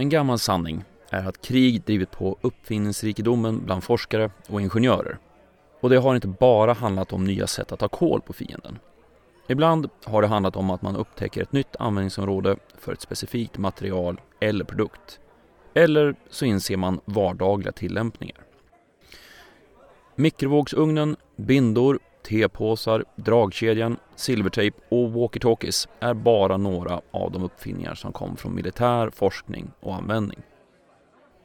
En gammal sanning är att krig drivit på uppfinningsrikedomen bland forskare och ingenjörer. Och det har inte bara handlat om nya sätt att ta koll på fienden. Ibland har det handlat om att man upptäcker ett nytt användningsområde för ett specifikt material eller produkt. Eller så inser man vardagliga tillämpningar. Mikrovågsugnen, bindor, tepåsar, dragkedjan, silvertejp och walkie-talkies är bara några av de uppfinningar som kom från militär forskning och användning.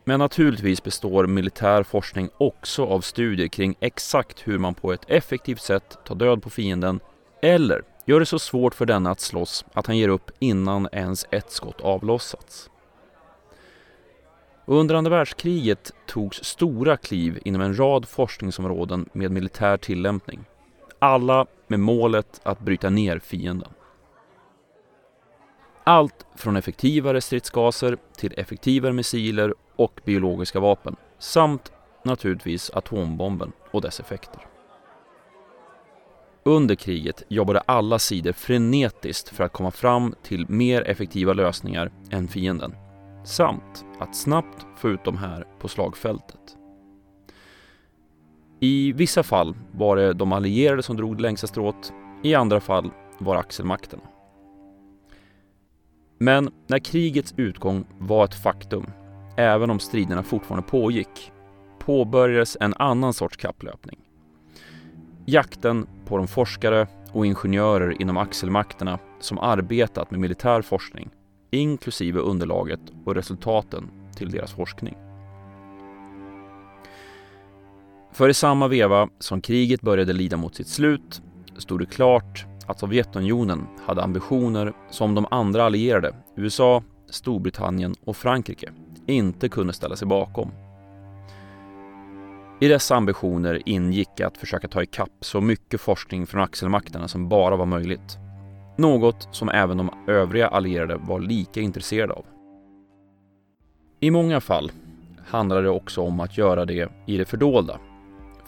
Men naturligtvis består militär forskning också av studier kring exakt hur man på ett effektivt sätt tar död på fienden eller gör det så svårt för denna att slåss att han ger upp innan ens ett skott avlossats. Under andra världskriget togs stora kliv inom en rad forskningsområden med militär tillämpning. Alla med målet att bryta ner fienden. Allt från effektivare stridsgaser till effektivare missiler och biologiska vapen samt naturligtvis atombomben och dess effekter. Under kriget jobbade alla sidor frenetiskt för att komma fram till mer effektiva lösningar än fienden samt att snabbt få ut dem här på slagfältet. I vissa fall var det de allierade som drog det längsta strået, i andra fall var axelmakterna. Men när krigets utgång var ett faktum, även om striderna fortfarande pågick, påbörjades en annan sorts kapplöpning. Jakten på de forskare och ingenjörer inom axelmakterna som arbetat med militär forskning, inklusive underlaget och resultaten till deras forskning. För i samma veva som kriget började lida mot sitt slut stod det klart att Sovjetunionen hade ambitioner som de andra allierade, USA, Storbritannien och Frankrike, inte kunde ställa sig bakom. I dessa ambitioner ingick att försöka ta ikapp så mycket forskning från axelmakterna som bara var möjligt. Något som även de övriga allierade var lika intresserade av. I många fall handlade det också om att göra det i det fördolda.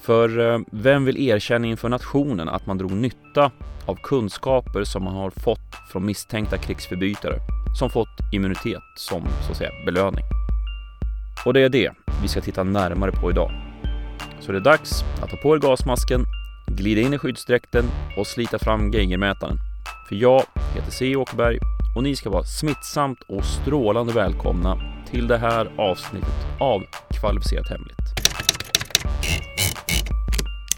För eh, vem vill erkänna inför nationen att man drog nytta av kunskaper som man har fått från misstänkta krigsförbrytare som fått immunitet som så att säga belöning? Och det är det vi ska titta närmare på idag. Så det är dags att ta på er gasmasken, glida in i skyddsdräkten och slita fram geigermätaren. För jag heter C. Åkerberg och ni ska vara smittsamt och strålande välkomna till det här avsnittet av Kvalificerat Hemligt.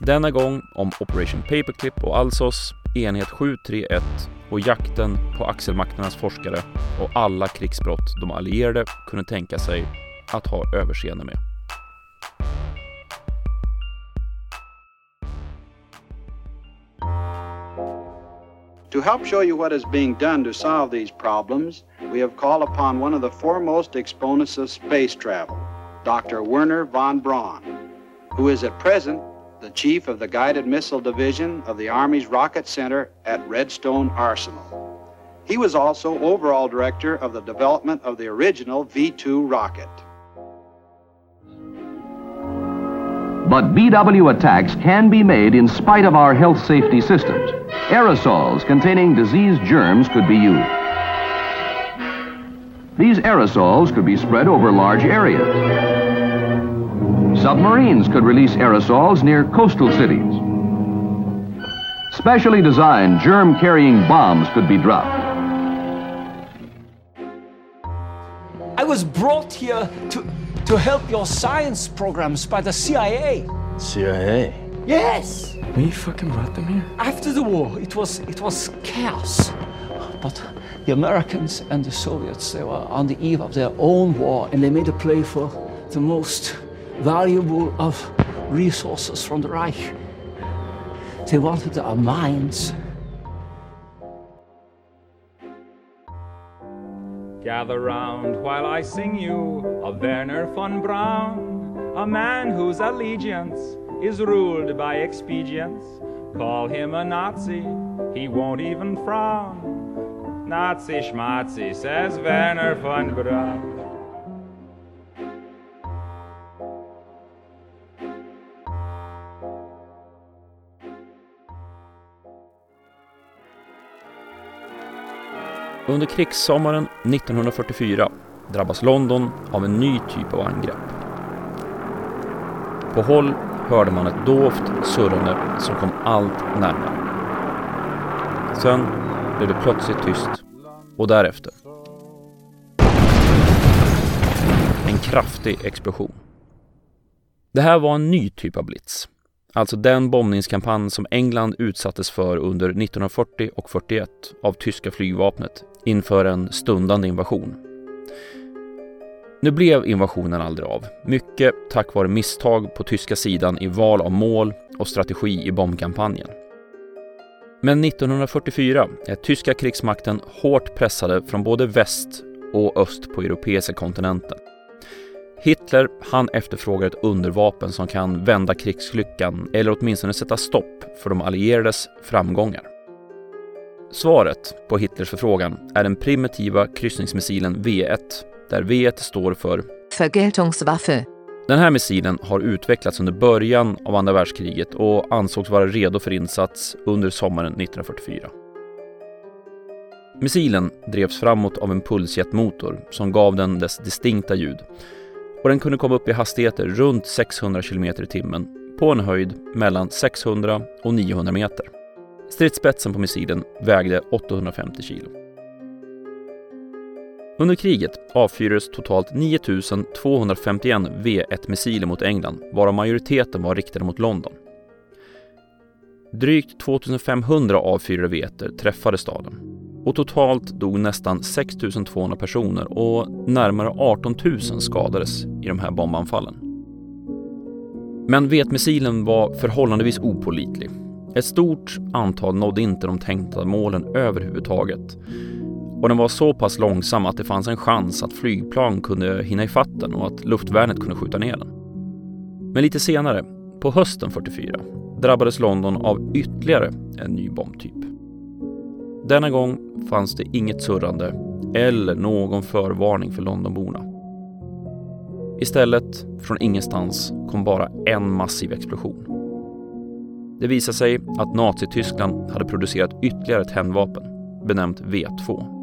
Denna gång om Operation Paperclip och Alsos, enhet 731 och jakten på axelmakternas forskare och alla krigsbrott de allierade kunde tänka sig att ha överseende med. To help show you what is being done to solve these problems, we have called upon one of the foremost exponents of space travel, Dr. Werner von Braun, who is at present the chief of the Guided Missile Division of the Army's Rocket Center at Redstone Arsenal. He was also overall director of the development of the original V 2 rocket. But BW attacks can be made in spite of our health safety systems. Aerosols containing disease germs could be used. These aerosols could be spread over large areas. Submarines could release aerosols near coastal cities. Specially designed germ-carrying bombs could be dropped. I was brought here to, to help your science programs by the CIA. CIA? Yes! We fucking brought them here? After the war, it was it was chaos. But the Americans and the Soviets, they were on the eve of their own war, and they made a play for the most valuable of resources from the Reich. They wanted our minds. Gather round while I sing you of Werner von Braun, a man whose allegiance is ruled by expedience. Call him a Nazi, he won't even frown. Nazi schmazi, says Werner von Braun. Under krigssommaren 1944 drabbas London av en ny typ av angrepp. På håll hörde man ett dovt surrande som kom allt närmare. Sen blev det plötsligt tyst och därefter en kraftig explosion. Det här var en ny typ av blitz. Alltså den bombningskampanj som England utsattes för under 1940 och 41 av tyska flygvapnet inför en stundande invasion. Nu blev invasionen aldrig av, mycket tack vare misstag på tyska sidan i val av mål och strategi i bombkampanjen. Men 1944 är tyska krigsmakten hårt pressade från både väst och öst på europeiska kontinenten. Hitler han efterfrågar ett undervapen som kan vända krigslyckan eller åtminstone sätta stopp för de allierades framgångar. Svaret på Hitlers förfrågan är den primitiva kryssningsmissilen V1 där V1 står för Vergeltungswaffe. Den här missilen har utvecklats under början av andra världskriget och ansågs vara redo för insats under sommaren 1944. Missilen drevs framåt av en pulsjetmotor som gav den dess distinkta ljud och den kunde komma upp i hastigheter runt 600 km i timmen på en höjd mellan 600 och 900 meter. Stridsspetsen på missilen vägde 850 kilo. Under kriget avfyrades totalt 9251 V1-missiler mot England, varav majoriteten var riktade mot London. Drygt 2500 avfyrade V1 träffade staden och totalt dog nästan 6 200 personer och närmare 18 000 skadades i de här bombanfallen. Men vetmissilen var förhållandevis opålitlig. Ett stort antal nådde inte de tänkta målen överhuvudtaget och den var så pass långsam att det fanns en chans att flygplan kunde hinna ifatt den och att luftvärnet kunde skjuta ner den. Men lite senare, på hösten 44, drabbades London av ytterligare en ny bombtyp. Denna gång fanns det inget surrande eller någon förvarning för Londonborna. Istället, från ingenstans, kom bara en massiv explosion. Det visade sig att Nazityskland hade producerat ytterligare ett hämndvapen, benämnt V2.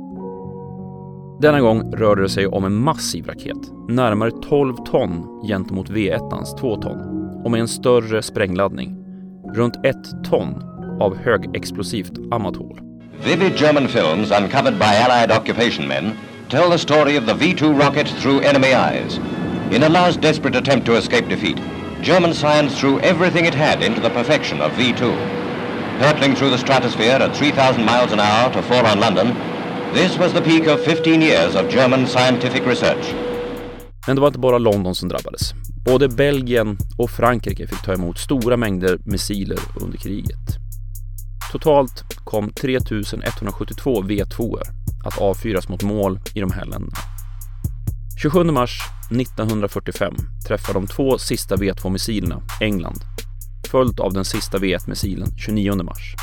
Denna gång rörde det sig om en massiv raket, närmare 12 ton gentemot V1ans 2 ton och med en större sprängladdning, runt 1 ton av högexplosivt amatol. Vivid German films uncovered by Allied occupation men tell the story of the V-2 rocket through enemy eyes. In a last desperate attempt to escape defeat, German science threw everything it had into the perfection of V-2. Hurtling through the stratosphere at 3,000 miles an hour to fall on London, this was the peak of 15 years of German scientific research. Men det var inte bara London som drabbades. Både Belgien och Frankrike fick ta emot stora mängder missiler under kriget. Totalt kom 3172 V2 att avfyras mot mål i de här länderna. 27 mars 1945 träffar de två sista V2-missilerna England, följt av den sista V1-missilen 29 mars.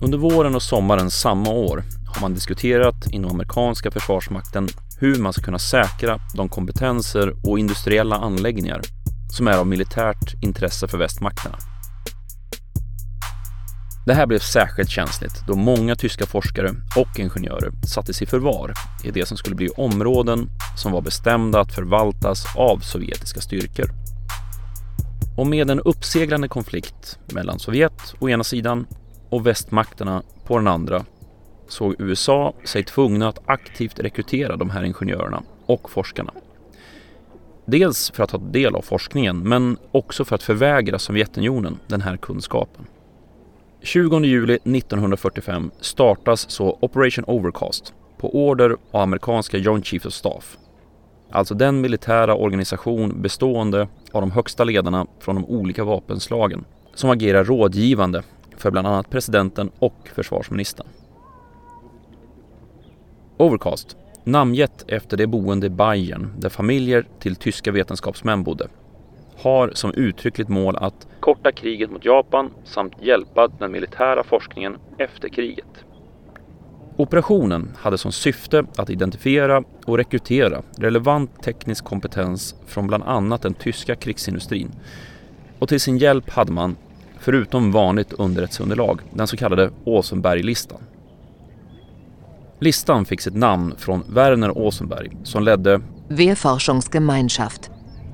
Under våren och sommaren samma år har man diskuterat inom amerikanska försvarsmakten hur man ska kunna säkra de kompetenser och industriella anläggningar som är av militärt intresse för västmakterna. Det här blev särskilt känsligt då många tyska forskare och ingenjörer sattes i förvar i det som skulle bli områden som var bestämda att förvaltas av sovjetiska styrkor. Och med en uppseglande konflikt mellan Sovjet å ena sidan och västmakterna på den andra såg USA sig tvungna att aktivt rekrytera de här ingenjörerna och forskarna. Dels för att ta del av forskningen men också för att förvägra Sovjetunionen den här kunskapen. 20 juli 1945 startas så Operation Overcast på order av amerikanska Joint Chiefs of Staff. Alltså den militära organisation bestående av de högsta ledarna från de olika vapenslagen som agerar rådgivande för bland annat presidenten och försvarsministern. Overcast, namngett efter det boende i Bayern där familjer till tyska vetenskapsmän bodde, har som uttryckligt mål att korta kriget mot Japan samt hjälpa den militära forskningen efter kriget. Operationen hade som syfte att identifiera och rekrytera relevant teknisk kompetens från bland annat den tyska krigsindustrin. Och till sin hjälp hade man, förutom vanligt underrättelseunderlag, den så kallade Åsenberglistan. Listan fick sitt namn från Werner Åsenberg som ledde Wehrforschungsgemeinschaft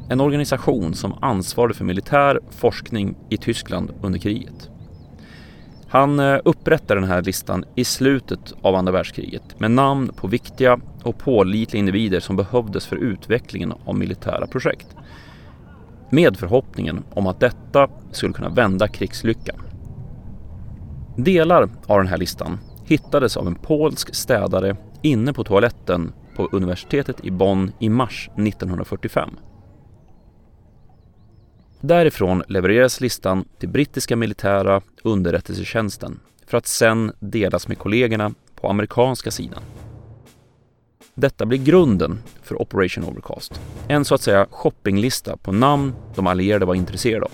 en organisation som ansvarade för militär forskning i Tyskland under kriget. Han eh, upprättar upprättade den här listan i slutet av andra världskriget med namn på viktiga och pålitliga individer som behövdes för utvecklingen av militära projekt. Med förhoppningen om att detta skulle kunna vända krigslyckan. Delar av den här listan hittades av en polsk städare inne på toaletten på universitetet i Bonn i mars 1945. Därifrån levereras listan till brittiska militära underrättelsetjänsten för att sen delas med kollegorna på amerikanska sidan. Detta blir grunden för Operation Overcast. En så att säga shoppinglista på namn de allierade var intresserade av.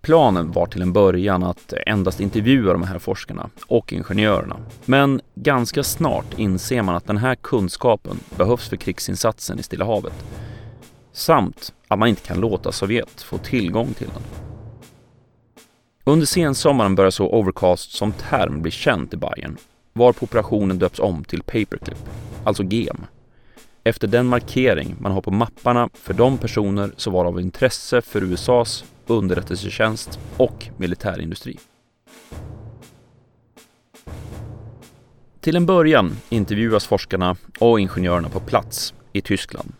Planen var till en början att endast intervjua de här forskarna och ingenjörerna. Men ganska snart inser man att den här kunskapen behövs för krigsinsatsen i Stilla havet. Samt att man inte kan låta Sovjet få tillgång till den. Under sensommaren börjar så Overcast som term bli känt i Bayern, varpå operationen döps om till Paperclip, alltså GEM. Efter den markering man har på mapparna för de personer som var av intresse för USAs underrättelsetjänst och militärindustri. Till en början intervjuas forskarna och ingenjörerna på plats i Tyskland.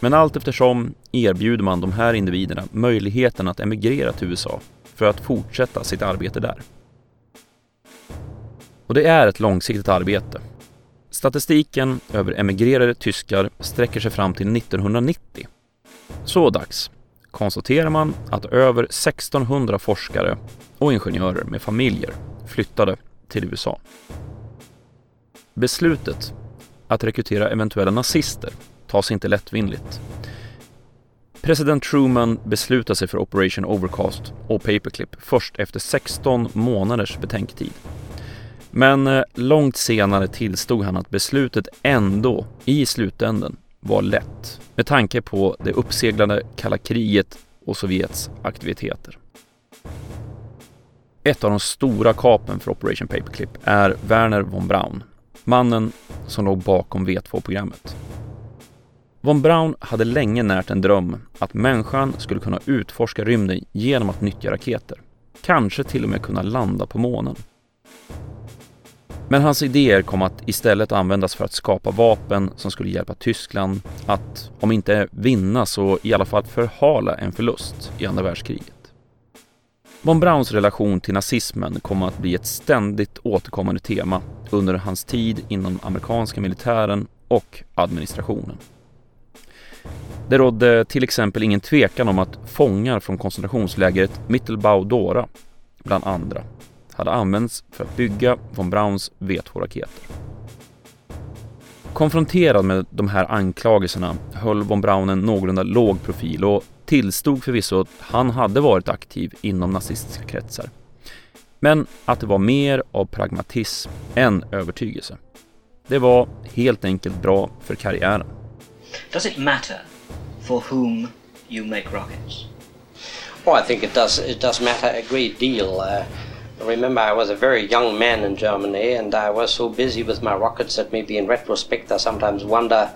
Men allt eftersom erbjuder man de här individerna möjligheten att emigrera till USA för att fortsätta sitt arbete där. Och det är ett långsiktigt arbete. Statistiken över emigrerade tyskar sträcker sig fram till 1990. Så dags konstaterar man att över 1600 forskare och ingenjörer med familjer flyttade till USA. Beslutet att rekrytera eventuella nazister tas inte lättvindigt. President Truman beslutar sig för Operation Overcast och Paperclip först efter 16 månaders betänketid. Men eh, långt senare tillstod han att beslutet ändå i slutänden var lätt med tanke på det uppseglade kalla kriget och Sovjets aktiviteter. Ett av de stora kapen för Operation Paperclip är Werner von Braun, mannen som låg bakom V2-programmet. Von Braun hade länge närt en dröm att människan skulle kunna utforska rymden genom att nyttja raketer. Kanske till och med kunna landa på månen. Men hans idéer kom att istället användas för att skapa vapen som skulle hjälpa Tyskland att, om inte vinna så i alla fall förhala en förlust i andra världskriget. Von Brauns relation till nazismen kom att bli ett ständigt återkommande tema under hans tid inom amerikanska militären och administrationen. Det rådde till exempel ingen tvekan om att fångar från koncentrationslägret Mittelbau-Dora, bland andra, hade använts för att bygga von Brauns V2-raketer. Konfronterad med de här anklagelserna höll von Braun en någorlunda låg profil och tillstod förvisso att han hade varit aktiv inom nazistiska kretsar. Men att det var mer av pragmatism än övertygelse. Det var helt enkelt bra för karriären. Does it matter for whom you make rockets? Well, I think it does. It does matter a great deal. Uh, remember, I was a very young man in Germany, and I was so busy with my rockets that maybe in retrospect, I sometimes wonder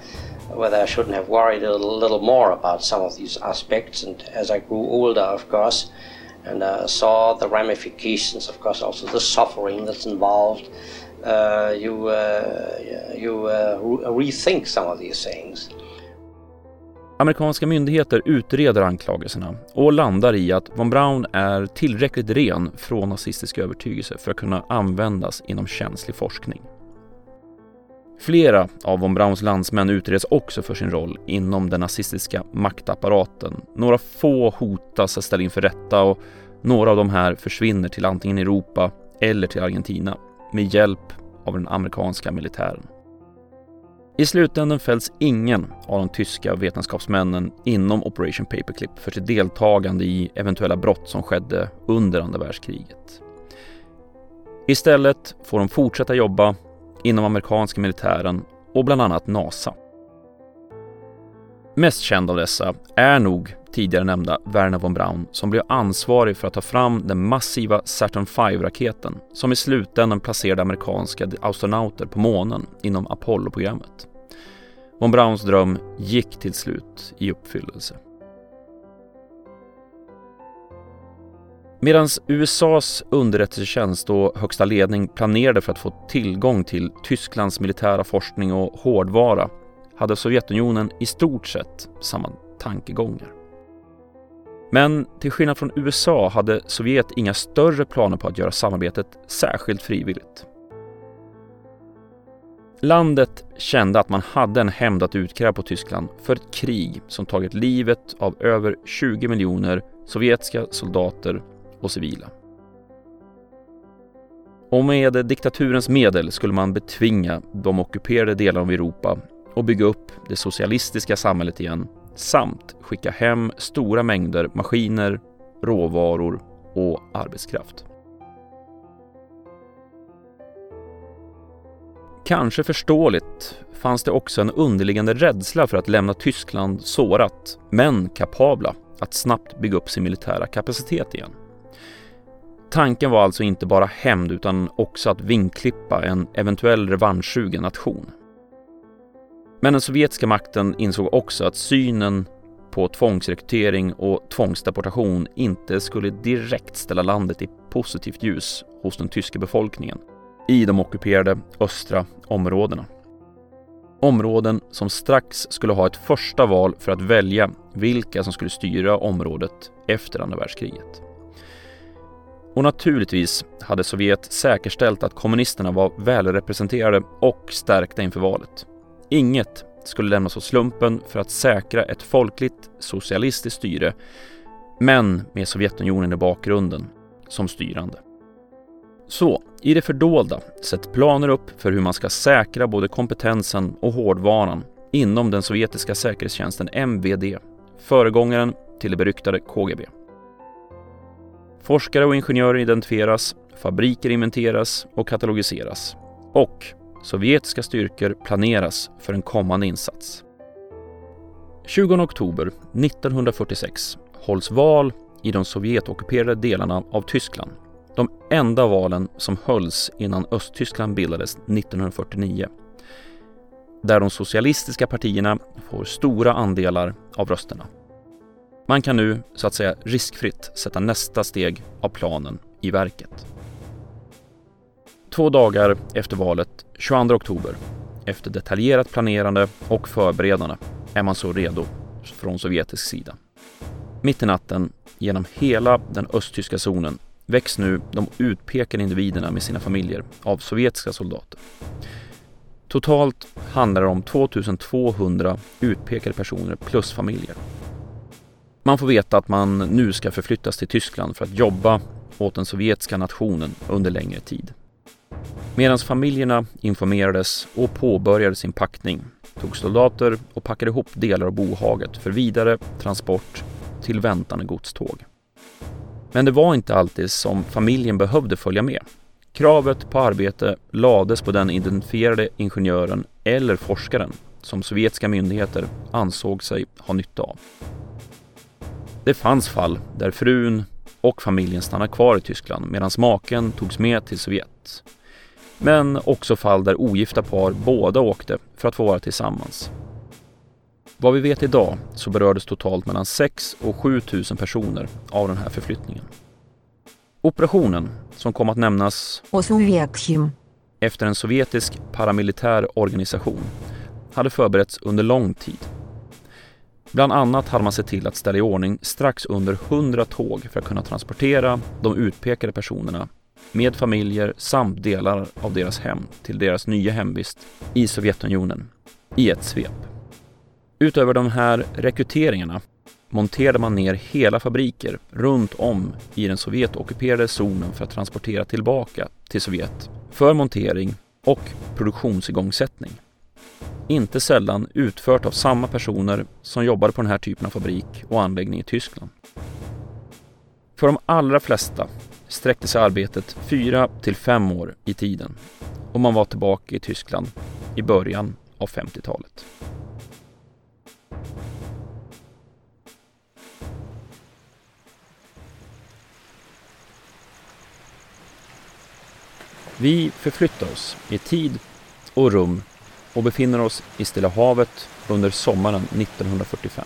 whether I shouldn't have worried a little more about some of these aspects. And as I grew older, of course, and uh, saw the ramifications, of course, also the suffering that's involved, uh, you uh, you uh, rethink some of these things. Amerikanska myndigheter utreder anklagelserna och landar i att von Braun är tillräckligt ren från nazistisk övertygelse för att kunna användas inom känslig forskning. Flera av von Brauns landsmän utreds också för sin roll inom den nazistiska maktapparaten. Några få hotas att ställa inför rätta och några av de här försvinner till antingen Europa eller till Argentina med hjälp av den amerikanska militären. I slutändan fälls ingen av de tyska vetenskapsmännen inom Operation Paperclip för sitt deltagande i eventuella brott som skedde under andra världskriget. Istället får de fortsätta jobba inom amerikanska militären och bland annat NASA. Mest känd av dessa är nog tidigare nämnda Werner von Braun som blev ansvarig för att ta fram den massiva Saturn V-raketen som i slutändan placerade amerikanska astronauter på månen inom Apollo-programmet. Von Brauns dröm gick till slut i uppfyllelse. Medan USAs underrättelsetjänst och högsta ledning planerade för att få tillgång till Tysklands militära forskning och hårdvara hade Sovjetunionen i stort sett samma tankegångar. Men till skillnad från USA hade Sovjet inga större planer på att göra samarbetet särskilt frivilligt. Landet kände att man hade en hämnd att utkräva på Tyskland för ett krig som tagit livet av över 20 miljoner sovjetiska soldater och civila. Och med diktaturens medel skulle man betvinga de ockuperade delarna av Europa och bygga upp det socialistiska samhället igen samt skicka hem stora mängder maskiner, råvaror och arbetskraft. Kanske förståeligt fanns det också en underliggande rädsla för att lämna Tyskland sårat, men kapabla att snabbt bygga upp sin militära kapacitet igen. Tanken var alltså inte bara hämnd utan också att vinklippa en eventuell revanschsugen nation. Men den sovjetiska makten insåg också att synen på tvångsrekrytering och tvångsdeportation inte skulle direkt ställa landet i positivt ljus hos den tyska befolkningen i de ockuperade östra områdena. Områden som strax skulle ha ett första val för att välja vilka som skulle styra området efter andra världskriget. Och naturligtvis hade Sovjet säkerställt att kommunisterna var välrepresenterade och stärkta inför valet. Inget skulle lämnas åt slumpen för att säkra ett folkligt socialistiskt styre, men med Sovjetunionen i bakgrunden som styrande. Så, i det fördolda, sätt planer upp för hur man ska säkra både kompetensen och hårdvaran inom den sovjetiska säkerhetstjänsten MVD, föregångaren till det beryktade KGB. Forskare och ingenjörer identifieras, fabriker inventeras och katalogiseras. Och sovjetiska styrkor planeras för en kommande insats. 20 oktober 1946 hålls val i de Sovjetockuperade delarna av Tyskland. De enda valen som hölls innan Östtyskland bildades 1949. Där de socialistiska partierna får stora andelar av rösterna. Man kan nu, så att säga riskfritt, sätta nästa steg av planen i verket. Två dagar efter valet, 22 oktober, efter detaljerat planerande och förberedande, är man så redo från sovjetisk sida. Mitt i natten, genom hela den östtyska zonen, väcks nu de utpekade individerna med sina familjer av sovjetiska soldater. Totalt handlar det om 2200 utpekade personer plus familjer. Man får veta att man nu ska förflyttas till Tyskland för att jobba åt den sovjetiska nationen under längre tid. Medan familjerna informerades och påbörjade sin packning tog soldater och packade ihop delar av bohaget för vidare transport till väntande godståg. Men det var inte alltid som familjen behövde följa med. Kravet på arbete lades på den identifierade ingenjören eller forskaren som sovjetiska myndigheter ansåg sig ha nytta av. Det fanns fall där frun och familjen stannade kvar i Tyskland medan maken togs med till Sovjet. Men också fall där ogifta par båda åkte för att få vara tillsammans. Vad vi vet idag så berördes totalt mellan 6 och 7 000 personer av den här förflyttningen. Operationen, som kom att nämnas efter en sovjetisk paramilitär organisation, hade förberetts under lång tid Bland annat hade man sett till att ställa i ordning strax under 100 tåg för att kunna transportera de utpekade personerna med familjer samt delar av deras hem till deras nya hemvist i Sovjetunionen i ett svep. Utöver de här rekryteringarna monterade man ner hela fabriker runt om i den Sovjetockuperade zonen för att transportera tillbaka till Sovjet för montering och produktionsigångsättning inte sällan utfört av samma personer som jobbade på den här typen av fabrik och anläggning i Tyskland. För de allra flesta sträckte sig arbetet fyra till fem år i tiden och man var tillbaka i Tyskland i början av 50-talet. Vi förflyttar oss i tid och rum och befinner oss i Stilla havet under sommaren 1945.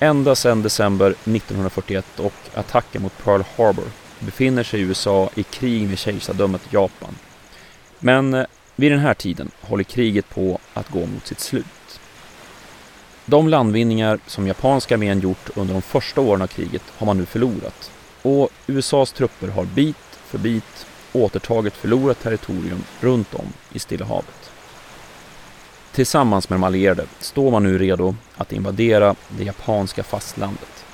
Ända sedan december 1941 och attacken mot Pearl Harbor befinner sig USA i krig med kejsardömet Japan. Men eh, vid den här tiden håller kriget på att gå mot sitt slut. De landvinningar som japanska armén gjort under de första åren av kriget har man nu förlorat och USAs trupper har bit för bit återtagit förlorat territorium runt om i Stilla havet. Tillsammans med de allierade står man nu redo att invadera det japanska fastlandet.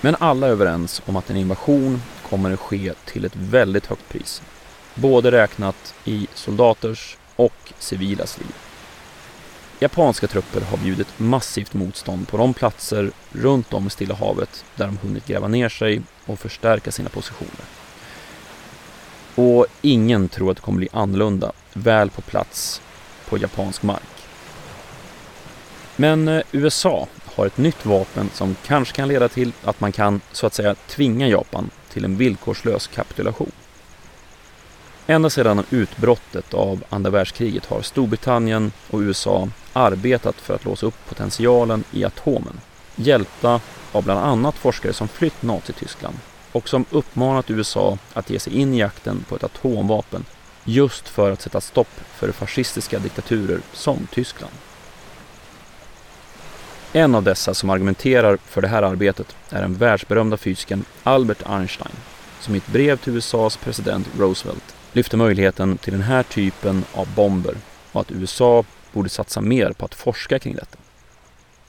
Men alla är överens om att en invasion kommer att ske till ett väldigt högt pris. Både räknat i soldaters och civilas liv. Japanska trupper har bjudit massivt motstånd på de platser runt om i Stilla havet där de hunnit gräva ner sig och förstärka sina positioner. Och ingen tror att det kommer bli annorlunda väl på plats på japansk mark. Men eh, USA har ett nytt vapen som kanske kan leda till att man kan så att säga tvinga Japan till en villkorslös kapitulation. Ända sedan utbrottet av andra världskriget har Storbritannien och USA arbetat för att låsa upp potentialen i atomen, hjälpta av bland annat forskare som flytt Nazityskland och som uppmanat USA att ge sig in i jakten på ett atomvapen just för att sätta stopp för fascistiska diktaturer som Tyskland. En av dessa som argumenterar för det här arbetet är den världsberömda fysikern Albert Einstein som i ett brev till USAs president Roosevelt lyfte möjligheten till den här typen av bomber och att USA borde satsa mer på att forska kring detta.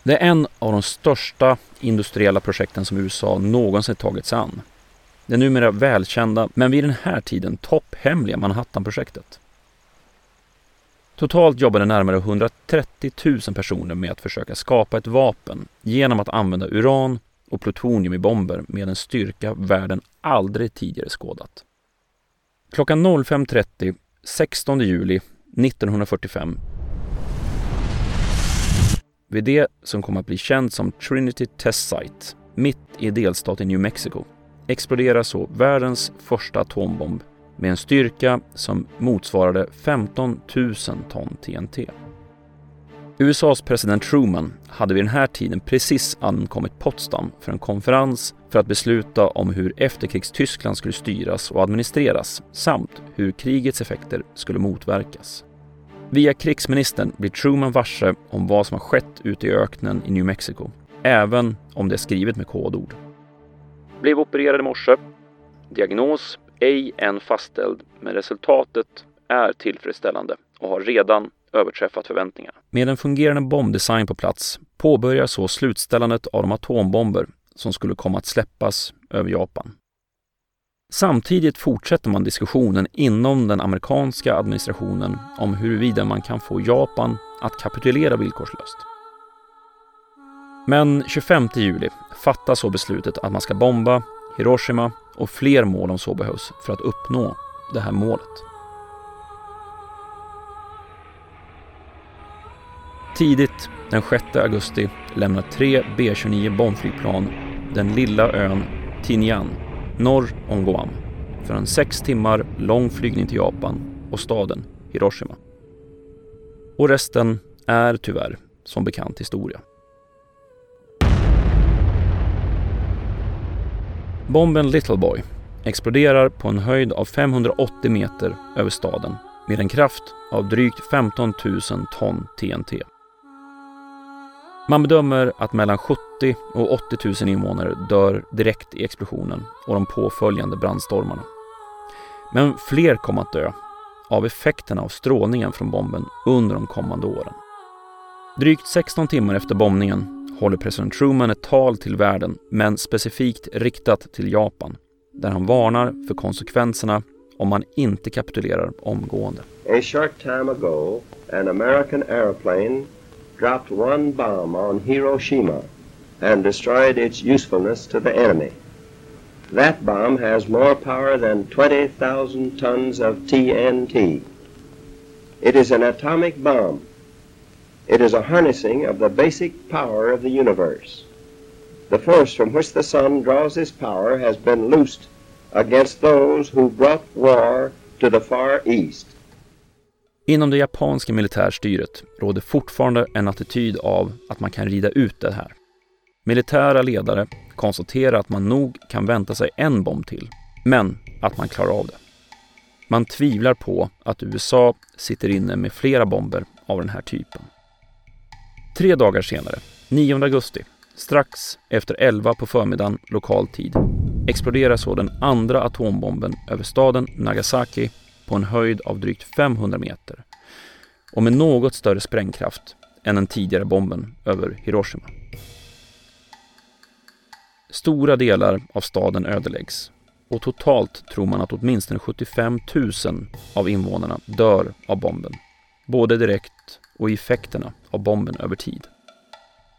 Det är en av de största industriella projekten som USA någonsin tagit sig an. Det numera välkända, men vid den här tiden topphemliga Manhattanprojektet. Totalt jobbade närmare 130 000 personer med att försöka skapa ett vapen genom att använda uran och plutonium i bomber med en styrka världen aldrig tidigare skådat. Klockan 05.30 16 juli 1945 vid det som kom att bli känt som Trinity Test Site, mitt i delstaten New Mexico, exploderar så världens första atombomb med en styrka som motsvarade 15 000 ton TNT. USAs president Truman hade vid den här tiden precis ankommit Potsdam för en konferens för att besluta om hur efterkrigstyskland skulle styras och administreras samt hur krigets effekter skulle motverkas. Via krigsministern blir Truman varse om vad som har skett ute i öknen i New Mexico, även om det är skrivet med kodord. Blev opererad i morse. Diagnos ej än fastställd, men resultatet är tillfredsställande och har redan överträffat förväntningarna. Med en fungerande bombdesign på plats påbörjas så slutställandet av de atombomber som skulle komma att släppas över Japan. Samtidigt fortsätter man diskussionen inom den amerikanska administrationen om huruvida man kan få Japan att kapitulera villkorslöst. Men 25 juli fattas så beslutet att man ska bomba Hiroshima och fler mål om så behövs för att uppnå det här målet. Tidigt den 6 augusti lämnar tre B-29 bombflygplan den lilla ön Tinian norr om Guam för en sex timmar lång flygning till Japan och staden Hiroshima. Och resten är tyvärr som bekant historia. Bomben Little Boy exploderar på en höjd av 580 meter över staden med en kraft av drygt 15 000 ton TNT. Man bedömer att mellan 70 och 80 000 invånare dör direkt i explosionen och de påföljande brandstormarna. Men fler kommer att dö av effekterna av strålningen från bomben under de kommande åren. Drygt 16 timmar efter bombningen håller president Truman ett tal till världen, men specifikt riktat till Japan, där han varnar för konsekvenserna om man inte kapitulerar omgående. A short time ago, an American airplane dropped one bomb on Hiroshima and destroyed its usefulness to the enemy. That bomb has more power than 20,000 tons of TNT. It is an atomic bomb. It is a harnessing of the basic power of the universe. The force from which the sun draws its power has been loosed against those who brought war to the far east. Inom det japanska militärstyret råder fortfarande en attityd av att man kan rida ut det här. Militära ledare konstaterar att man nog kan vänta sig en bomb till, men att man klarar av det. Man tvivlar på att USA sitter inne med flera bomber av den här typen. Tre dagar senare, 9 augusti, strax efter 11 på förmiddagen lokal tid, exploderar så den andra atombomben över staden Nagasaki på en höjd av drygt 500 meter och med något större sprängkraft än den tidigare bomben över Hiroshima. Stora delar av staden ödeläggs och totalt tror man att åtminstone 75 000 av invånarna dör av bomben, både direkt och i effekterna av bomben över tid.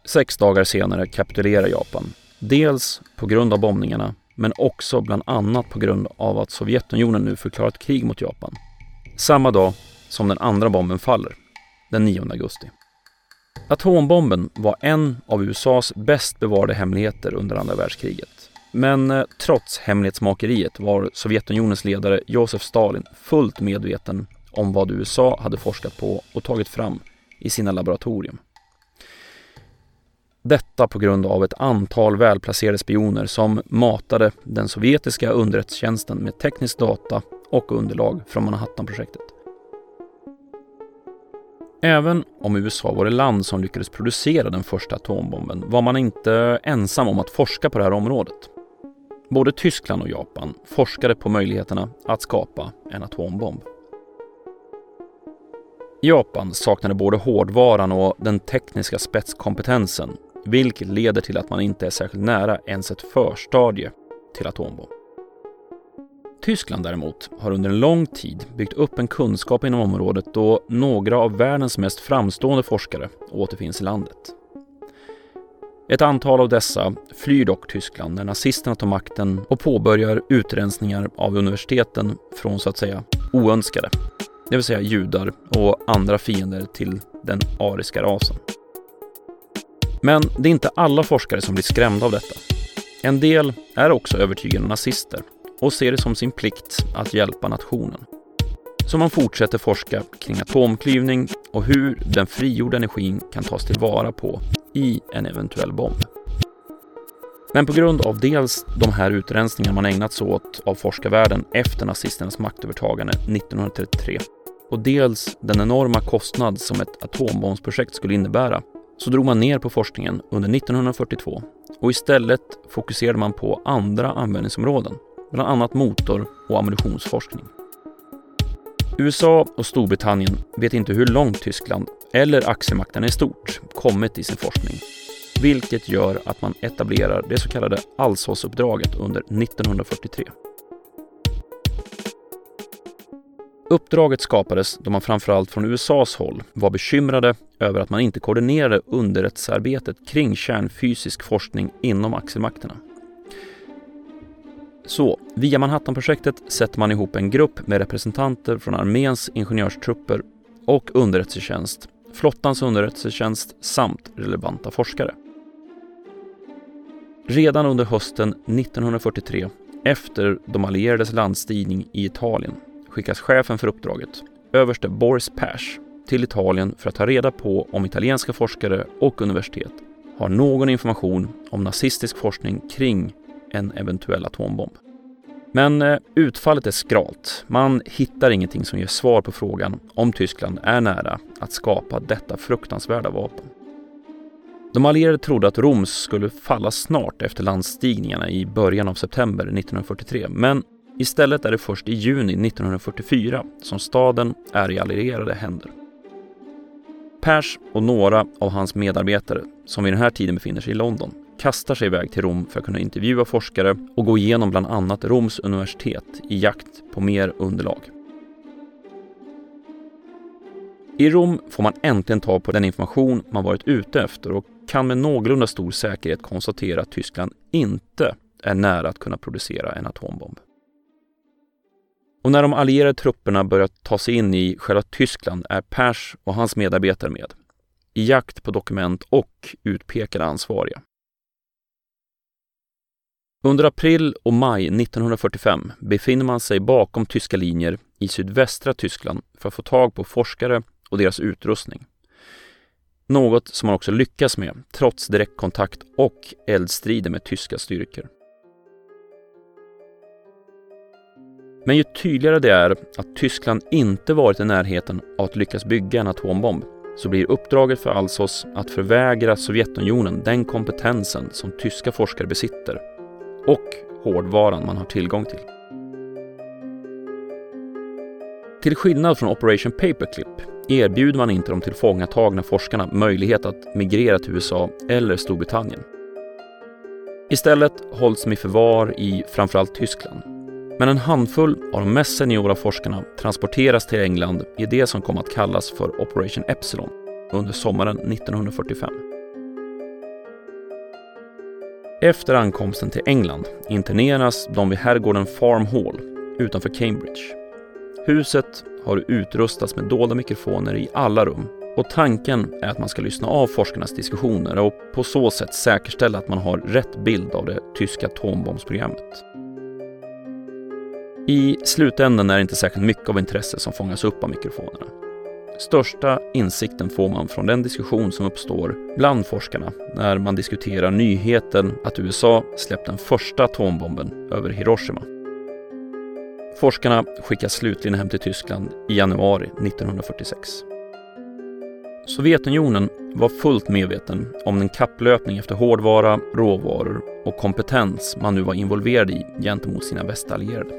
Sex dagar senare kapitulerar Japan, dels på grund av bombningarna men också bland annat på grund av att Sovjetunionen nu förklarat krig mot Japan. Samma dag som den andra bomben faller, den 9 augusti. Atombomben var en av USAs bäst bevarade hemligheter under andra världskriget. Men eh, trots hemlighetsmakeriet var Sovjetunionens ledare Josef Stalin fullt medveten om vad USA hade forskat på och tagit fram i sina laboratorium. Detta på grund av ett antal välplacerade spioner som matade den sovjetiska underrättelsetjänsten med teknisk data och underlag från Manhattanprojektet. Även om USA var det land som lyckades producera den första atombomben var man inte ensam om att forska på det här området. Både Tyskland och Japan forskade på möjligheterna att skapa en atombomb. Japan saknade både hårdvaran och den tekniska spetskompetensen vilket leder till att man inte är särskilt nära ens ett förstadie till atombomb. Tyskland däremot har under en lång tid byggt upp en kunskap inom området då några av världens mest framstående forskare återfinns i landet. Ett antal av dessa flyr dock Tyskland när nazisterna tar makten och påbörjar utrensningar av universiteten från så att säga oönskade, det vill säga judar och andra fiender till den ariska rasen. Men det är inte alla forskare som blir skrämda av detta. En del är också övertygade nazister och ser det som sin plikt att hjälpa nationen. Så man fortsätter forska kring atomklyvning och hur den frigjorda energin kan tas tillvara på i en eventuell bomb. Men på grund av dels de här utrensningarna man ägnat sig åt av forskarvärlden efter nazisternas maktövertagande 1933 och dels den enorma kostnad som ett atombombsprojekt skulle innebära så drog man ner på forskningen under 1942 och istället fokuserade man på andra användningsområden, bland annat motor och ammunitionsforskning. USA och Storbritannien vet inte hur långt Tyskland, eller aktiemakten i stort, kommit i sin forskning, vilket gör att man etablerar det så kallade Alsåsuppdraget under 1943. Uppdraget skapades då man framförallt från USAs håll var bekymrade över att man inte koordinerade underrättelsearbetet kring kärnfysisk forskning inom axelmakterna. Så via Manhattanprojektet sätter man ihop en grupp med representanter från arméns ingenjörstrupper och underrättelsetjänst, flottans underrättelsetjänst samt relevanta forskare. Redan under hösten 1943, efter de allierades landstigning i Italien, skickas chefen för uppdraget, överste Boris Pash, till Italien för att ta reda på om italienska forskare och universitet har någon information om nazistisk forskning kring en eventuell atombomb. Men eh, utfallet är skralt. Man hittar ingenting som ger svar på frågan om Tyskland är nära att skapa detta fruktansvärda vapen. De allierade trodde att Roms skulle falla snart efter landstigningarna i början av september 1943, men Istället är det först i juni 1944 som staden är i allierade händer. Pers och några av hans medarbetare, som vid den här tiden befinner sig i London, kastar sig iväg till Rom för att kunna intervjua forskare och gå igenom bland annat Roms universitet i jakt på mer underlag. I Rom får man äntligen ta på den information man varit ute efter och kan med någorlunda stor säkerhet konstatera att Tyskland inte är nära att kunna producera en atombomb. Och när de allierade trupperna börjar ta sig in i själva Tyskland är Pers och hans medarbetare med, i jakt på dokument och utpekade ansvariga. Under april och maj 1945 befinner man sig bakom tyska linjer i sydvästra Tyskland för att få tag på forskare och deras utrustning. Något som man också lyckas med trots direktkontakt och eldstrider med tyska styrkor. Men ju tydligare det är att Tyskland inte varit i närheten av att lyckas bygga en atombomb så blir uppdraget för Alsos att förvägra Sovjetunionen den kompetensen som tyska forskare besitter och hårdvaran man har tillgång till. Till skillnad från Operation Paperclip erbjuder man inte de tillfångatagna forskarna möjlighet att migrera till USA eller Storbritannien. Istället hålls de i förvar i framförallt Tyskland. Men en handfull av de mest seniora forskarna transporteras till England i det som kom att kallas för Operation Epsilon under sommaren 1945. Efter ankomsten till England interneras de vid herrgården Farm Hall utanför Cambridge. Huset har utrustats med dolda mikrofoner i alla rum och tanken är att man ska lyssna av forskarnas diskussioner och på så sätt säkerställa att man har rätt bild av det tyska atombombsprogrammet. I slutändan är det inte särskilt mycket av intresse som fångas upp av mikrofonerna. Största insikten får man från den diskussion som uppstår bland forskarna när man diskuterar nyheten att USA släppt den första atombomben över Hiroshima. Forskarna skickas slutligen hem till Tyskland i januari 1946. Sovjetunionen var fullt medveten om den kapplöpning efter hårdvara, råvaror och kompetens man nu var involverad i gentemot sina västallierade.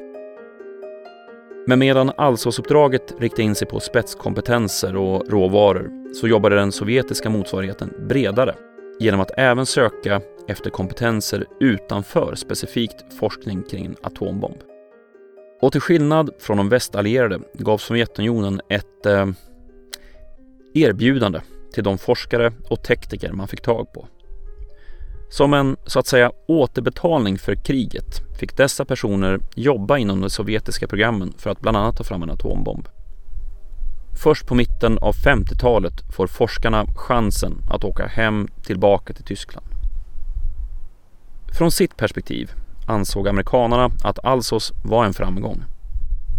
Men medan Allsåsuppdraget riktade in sig på spetskompetenser och råvaror så jobbade den sovjetiska motsvarigheten bredare genom att även söka efter kompetenser utanför specifikt forskning kring en atombomb. Och till skillnad från de västallierade gav Sovjetunionen ett eh, erbjudande till de forskare och tekniker man fick tag på. Som en så att säga återbetalning för kriget fick dessa personer jobba inom de sovjetiska programmen för att bland annat ta fram en atombomb. Först på mitten av 50-talet får forskarna chansen att åka hem tillbaka till Tyskland. Från sitt perspektiv ansåg amerikanerna att Alsos var en framgång.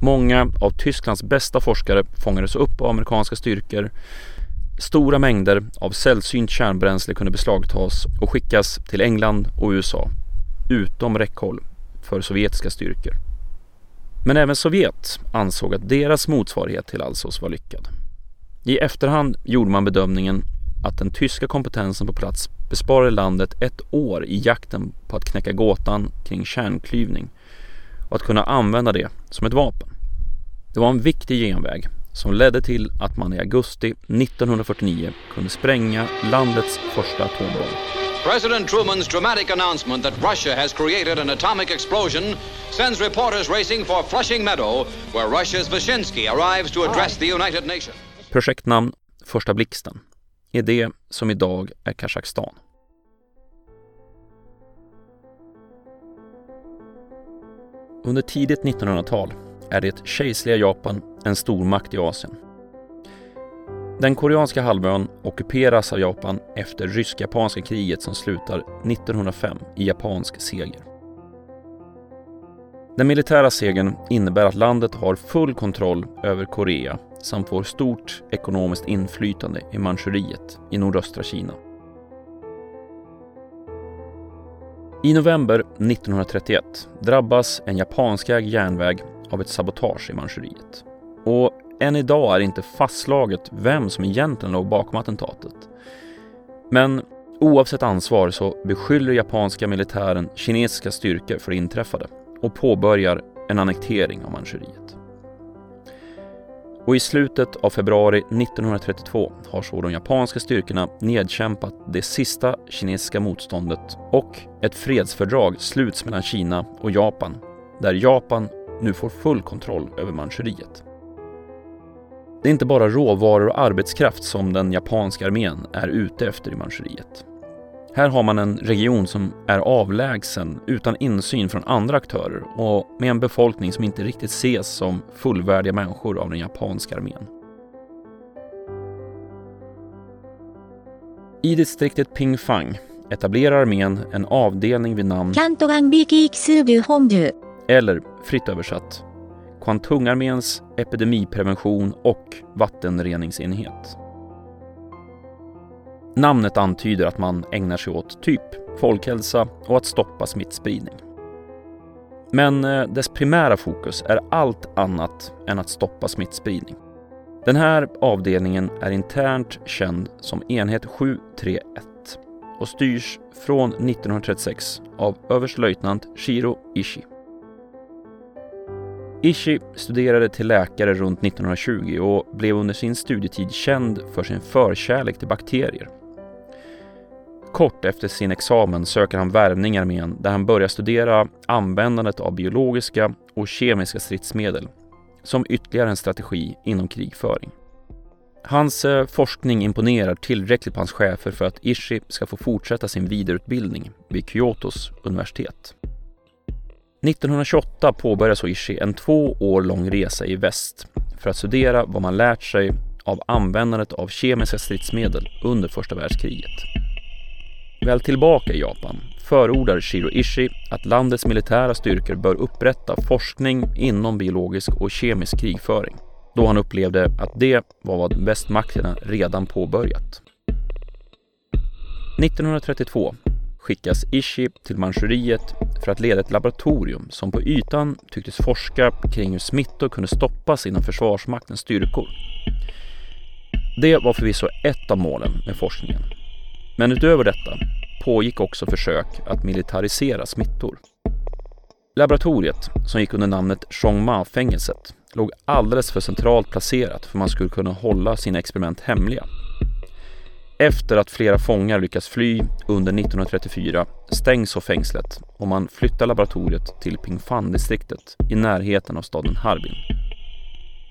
Många av Tysklands bästa forskare fångades upp av amerikanska styrkor Stora mängder av sällsynt kärnbränsle kunde beslagtas och skickas till England och USA, utom räckhåll för sovjetiska styrkor. Men även Sovjet ansåg att deras motsvarighet till Alsos var lyckad. I efterhand gjorde man bedömningen att den tyska kompetensen på plats besparade landet ett år i jakten på att knäcka gåtan kring kärnklyvning och att kunna använda det som ett vapen. Det var en viktig genväg som ledde till att man i augusti 1949 kunde spränga landets första atombomb. President Truman's dramatic announcement that Russia has created an atomic explosion sends reporters racing for Flushing Meadow, where Russia's Vyshinsky arrives to address the United Nations. Projektnamn Första blixten i det som idag är Kazakstan. Under tidigt 1900-tal är det kejserliga Japan en stormakt i Asien. Den koreanska halvön ockuperas av Japan efter rysk-japanska kriget som slutar 1905 i japansk seger. Den militära segern innebär att landet har full kontroll över Korea samt får stort ekonomiskt inflytande i Manchuriet i nordöstra Kina. I november 1931 drabbas en japanskägd järnväg av ett sabotage i Manchuriet. Och än idag är det inte fastslaget vem som egentligen låg bakom attentatet. Men oavsett ansvar så beskyller japanska militären kinesiska styrkor för det inträffade och påbörjar en annektering av Manchuriet. Och i slutet av februari 1932 har så de japanska styrkorna nedkämpat det sista kinesiska motståndet och ett fredsfördrag sluts mellan Kina och Japan där Japan nu får full kontroll över Manchuriet. Det är inte bara råvaror och arbetskraft som den japanska armén är ute efter i Manchuriet. Här har man en region som är avlägsen, utan insyn från andra aktörer och med en befolkning som inte riktigt ses som fullvärdiga människor av den japanska armén. I distriktet Pingfang etablerar armén en avdelning vid namn eller fritt översatt Kwantungarméns epidemiprevention och vattenreningsenhet. Namnet antyder att man ägnar sig åt typ folkhälsa och att stoppa smittspridning. Men eh, dess primära fokus är allt annat än att stoppa smittspridning. Den här avdelningen är internt känd som enhet 731 och styrs från 1936 av överstelöjtnant Shiro Ishii. Ishii studerade till läkare runt 1920 och blev under sin studietid känd för sin förkärlek till bakterier. Kort efter sin examen söker han värvning i armén där han börjar studera användandet av biologiska och kemiska stridsmedel som ytterligare en strategi inom krigföring. Hans eh, forskning imponerar tillräckligt på hans chefer för att Ishii ska få fortsätta sin vidareutbildning vid Kyotos universitet. 1928 påbörjar så Ishii en två år lång resa i väst för att studera vad man lärt sig av användandet av kemiska stridsmedel under första världskriget. Väl tillbaka i Japan förordar Shiro Ishii att landets militära styrkor bör upprätta forskning inom biologisk och kemisk krigföring då han upplevde att det var vad västmakterna redan påbörjat. 1932 skickas Ishii till Manchuriet för att leda ett laboratorium som på ytan tycktes forska kring hur smittor kunde stoppas inom Försvarsmaktens styrkor. Det var förvisso ett av målen med forskningen. Men utöver detta pågick också försök att militarisera smittor. Laboratoriet, som gick under namnet Chongma-fängelset, låg alldeles för centralt placerat för man skulle kunna hålla sina experiment hemliga. Efter att flera fångar lyckats fly under 1934 stängs så fängslet och man flyttar laboratoriet till Pingfan-distriktet i närheten av staden Harbin.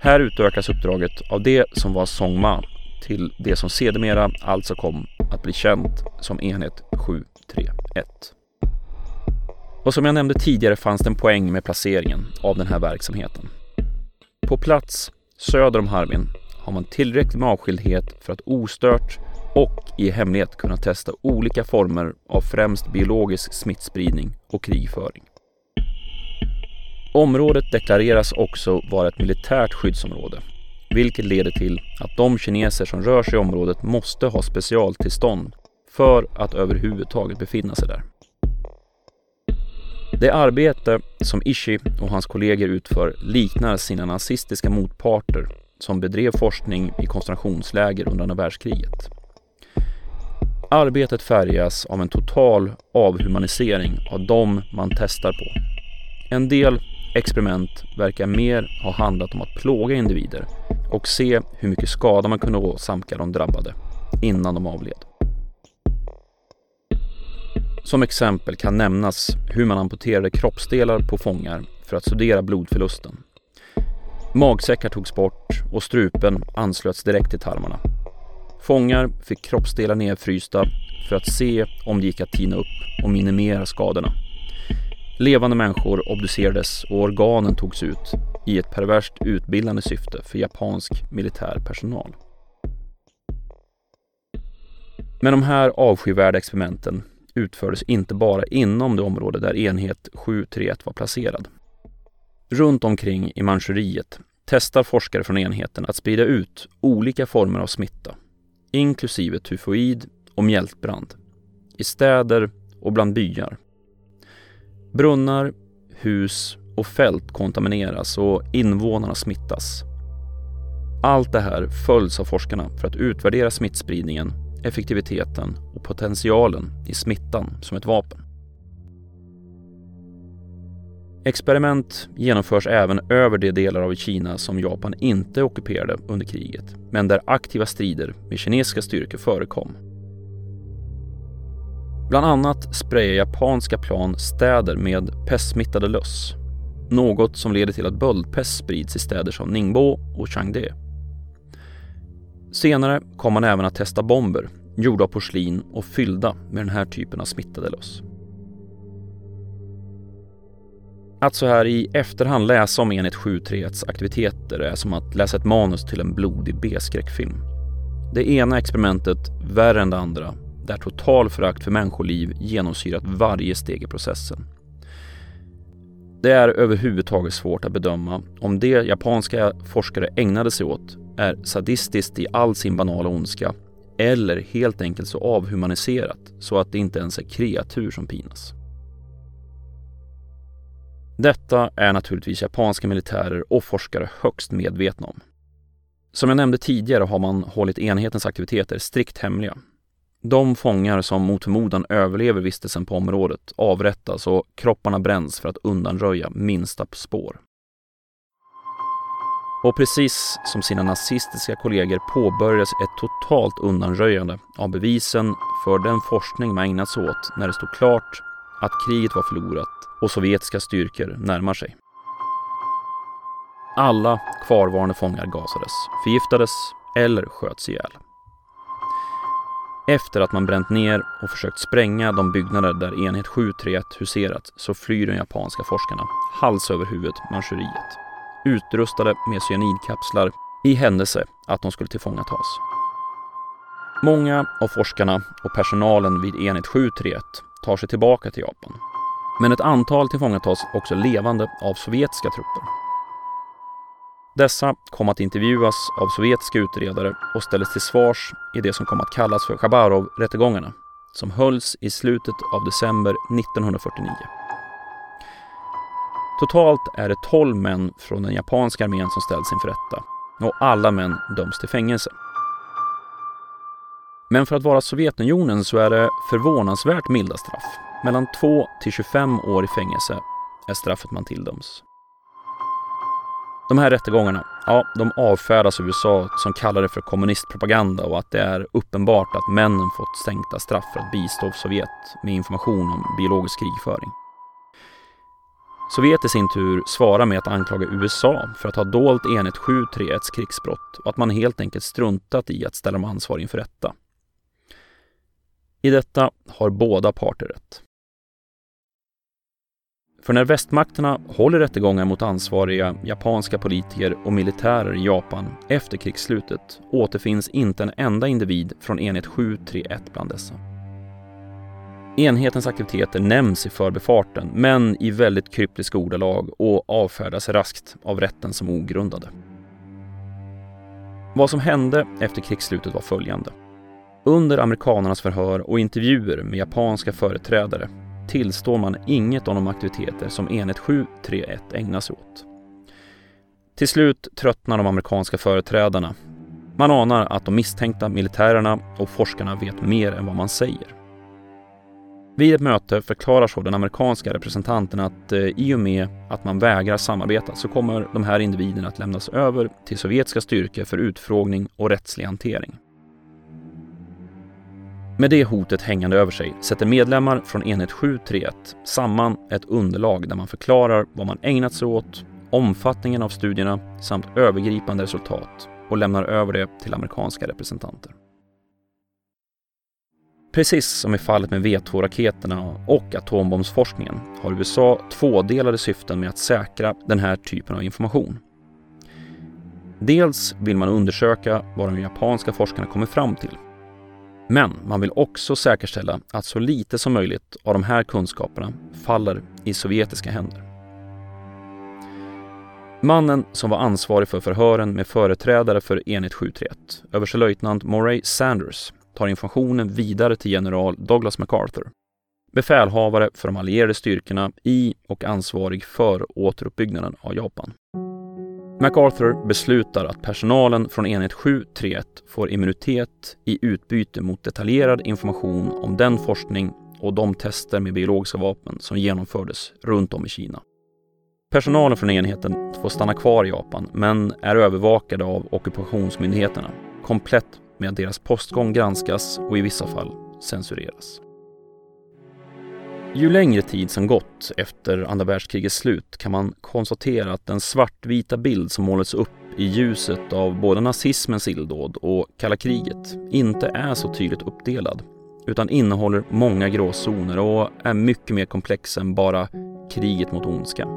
Här utökas uppdraget av det som var Songma till det som sedermera alltså kom att bli känt som enhet 731. Och som jag nämnde tidigare fanns det en poäng med placeringen av den här verksamheten. På plats söder om Harbin har man tillräckligt med avskildhet för att ostört och i hemlighet kunna testa olika former av främst biologisk smittspridning och krigföring. Området deklareras också vara ett militärt skyddsområde, vilket leder till att de kineser som rör sig i området måste ha specialtillstånd för att överhuvudtaget befinna sig där. Det arbete som Ishii och hans kollegor utför liknar sina nazistiska motparter som bedrev forskning i koncentrationsläger under andra världskriget. Arbetet färgas av en total avhumanisering av dem man testar på. En del experiment verkar mer ha handlat om att plåga individer och se hur mycket skada man kunde åsamka de drabbade innan de avled. Som exempel kan nämnas hur man amputerade kroppsdelar på fångar för att studera blodförlusten. Magsäckar togs bort och strupen anslöts direkt till tarmarna. Fångar fick kroppsdelar nedfrysta för att se om det gick att tina upp och minimera skadorna. Levande människor obducerades och organen togs ut i ett perverst utbildande syfte för japansk militär personal. Men de här avskyvärda experimenten utfördes inte bara inom det område där enhet 731 var placerad. Runt omkring i Manchuriet testar forskare från enheten att sprida ut olika former av smitta, inklusive tyfoid och mjältbrand, i städer och bland byar. Brunnar, hus och fält kontamineras och invånarna smittas. Allt det här följs av forskarna för att utvärdera smittspridningen effektiviteten och potentialen i smittan som ett vapen. Experiment genomförs även över de delar av Kina som Japan inte ockuperade under kriget, men där aktiva strider med kinesiska styrkor förekom. Bland annat sprayar japanska plan städer med pestsmittade löss, något som leder till att böldpest sprids i städer som Ningbo och Changde. Senare kom man även att testa bomber gjorda av porslin och fyllda med den här typen av smittade löss. Att så här i efterhand läsa om enhet 731s aktiviteter är som att läsa ett manus till en blodig B-skräckfilm. Det ena experimentet värre än det andra där total förakt för människoliv genomsyrat varje steg i processen. Det är överhuvudtaget svårt att bedöma om det japanska forskare ägnade sig åt är sadistiskt i all sin banala ondska eller helt enkelt så avhumaniserat så att det inte ens är kreatur som pinas. Detta är naturligtvis japanska militärer och forskare högst medvetna om. Som jag nämnde tidigare har man hållit enhetens aktiviteter strikt hemliga. De fångar som mot förmodan överlever vistelsen på området avrättas och kropparna bränns för att undanröja minsta spår. Och precis som sina nazistiska kollegor påbörjades ett totalt undanröjande av bevisen för den forskning man ägnat sig åt när det stod klart att kriget var förlorat och sovjetiska styrkor närmar sig. Alla kvarvarande fångar gasades, förgiftades eller sköts ihjäl. Efter att man bränt ner och försökt spränga de byggnader där enhet 731 huserat så flyr de japanska forskarna hals över huvud Manchuriet utrustade med cyanidkapslar i händelse att de skulle tillfångatas. Många av forskarna och personalen vid enhet 731 tar sig tillbaka till Japan. Men ett antal tillfångatas också levande av sovjetiska trupper. Dessa kom att intervjuas av sovjetiska utredare och ställdes till svars i det som kom att kallas för Chabarov-rättegångarna som hölls i slutet av december 1949. Totalt är det 12 män från den japanska armén som ställs inför rätta och alla män döms till fängelse. Men för att vara Sovjetunionen så är det förvånansvärt milda straff. Mellan 2 till 25 år i fängelse är straffet man tilldöms. De här rättegångarna, ja, de avfärdas av USA som kallar det för kommunistpropaganda och att det är uppenbart att männen fått sänkta straff för att bistå Sovjet med information om biologisk krigföring. Sovjet i sin tur svarar med att anklaga USA för att ha dolt enhet 731 krigsbrott och att man helt enkelt struntat i att ställa dem ansvariga inför rätta. I detta har båda parter rätt. För när västmakterna håller rättegångar mot ansvariga japanska politiker och militärer i Japan efter krigsslutet återfinns inte en enda individ från enhet 731 bland dessa. Enhetens aktiviteter nämns i förbifarten men i väldigt kryptiska ordalag och avfärdas raskt av rätten som ogrundade. Vad som hände efter krigsslutet var följande. Under amerikanernas förhör och intervjuer med japanska företrädare tillstår man inget av de aktiviteter som enhet 731 ägnar sig åt. Till slut tröttnar de amerikanska företrädarna. Man anar att de misstänkta militärerna och forskarna vet mer än vad man säger. Vid ett möte förklarar så den amerikanska representanten att eh, i och med att man vägrar samarbeta så kommer de här individerna att lämnas över till sovjetiska styrkor för utfrågning och rättslig hantering. Med det hotet hängande över sig sätter medlemmar från enhet 731 samman ett underlag där man förklarar vad man ägnat sig åt, omfattningen av studierna samt övergripande resultat och lämnar över det till amerikanska representanter. Precis som i fallet med V2-raketerna och atombombsforskningen har USA tvådelade syften med att säkra den här typen av information. Dels vill man undersöka vad de japanska forskarna kommer fram till. Men man vill också säkerställa att så lite som möjligt av de här kunskaperna faller i sovjetiska händer. Mannen som var ansvarig för förhören med företrädare för enhet 731, överstelöjtnant Moray Sanders, tar informationen vidare till general Douglas MacArthur, befälhavare för de allierade styrkorna i och ansvarig för återuppbyggnaden av Japan. MacArthur beslutar att personalen från enhet 731 får immunitet i utbyte mot detaljerad information om den forskning och de tester med biologiska vapen som genomfördes runt om i Kina. Personalen från enheten får stanna kvar i Japan men är övervakade av ockupationsmyndigheterna komplett med att deras postgång granskas och i vissa fall censureras. Ju längre tid som gått efter andra världskrigets slut kan man konstatera att den svartvita bild som målats upp i ljuset av både nazismens illdåd och kalla kriget inte är så tydligt uppdelad utan innehåller många gråzoner och är mycket mer komplex än bara kriget mot ondska.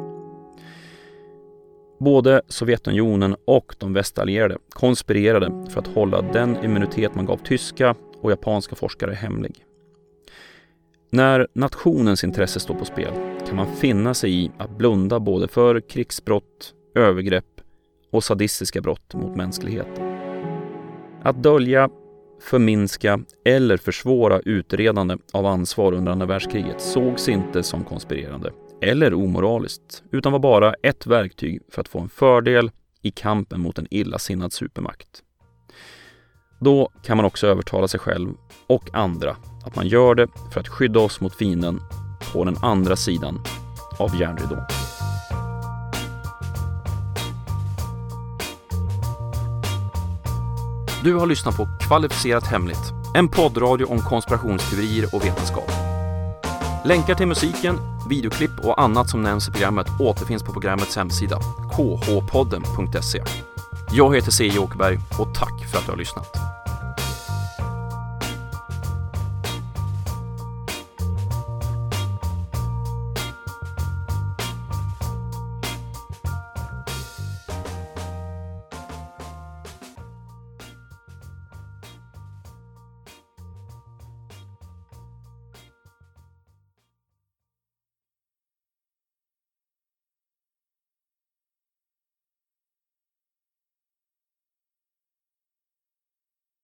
Både Sovjetunionen och de västallierade konspirerade för att hålla den immunitet man gav tyska och japanska forskare hemlig. När nationens intresse står på spel kan man finna sig i att blunda både för krigsbrott, övergrepp och sadistiska brott mot mänskligheten. Att dölja, förminska eller försvåra utredande av ansvar under andra världskriget sågs inte som konspirerande eller omoraliskt utan var bara ett verktyg för att få en fördel i kampen mot en illasinnad supermakt. Då kan man också övertala sig själv och andra att man gör det för att skydda oss mot fienden på den andra sidan av järnridån. Du har lyssnat på Kvalificerat Hemligt, en poddradio om konspirationsteorier och vetenskap. Länkar till musiken, videoklipp och annat som nämns i programmet återfinns på programmets hemsida, khpodden.se. Jag heter C. Åkerberg och tack för att du har lyssnat.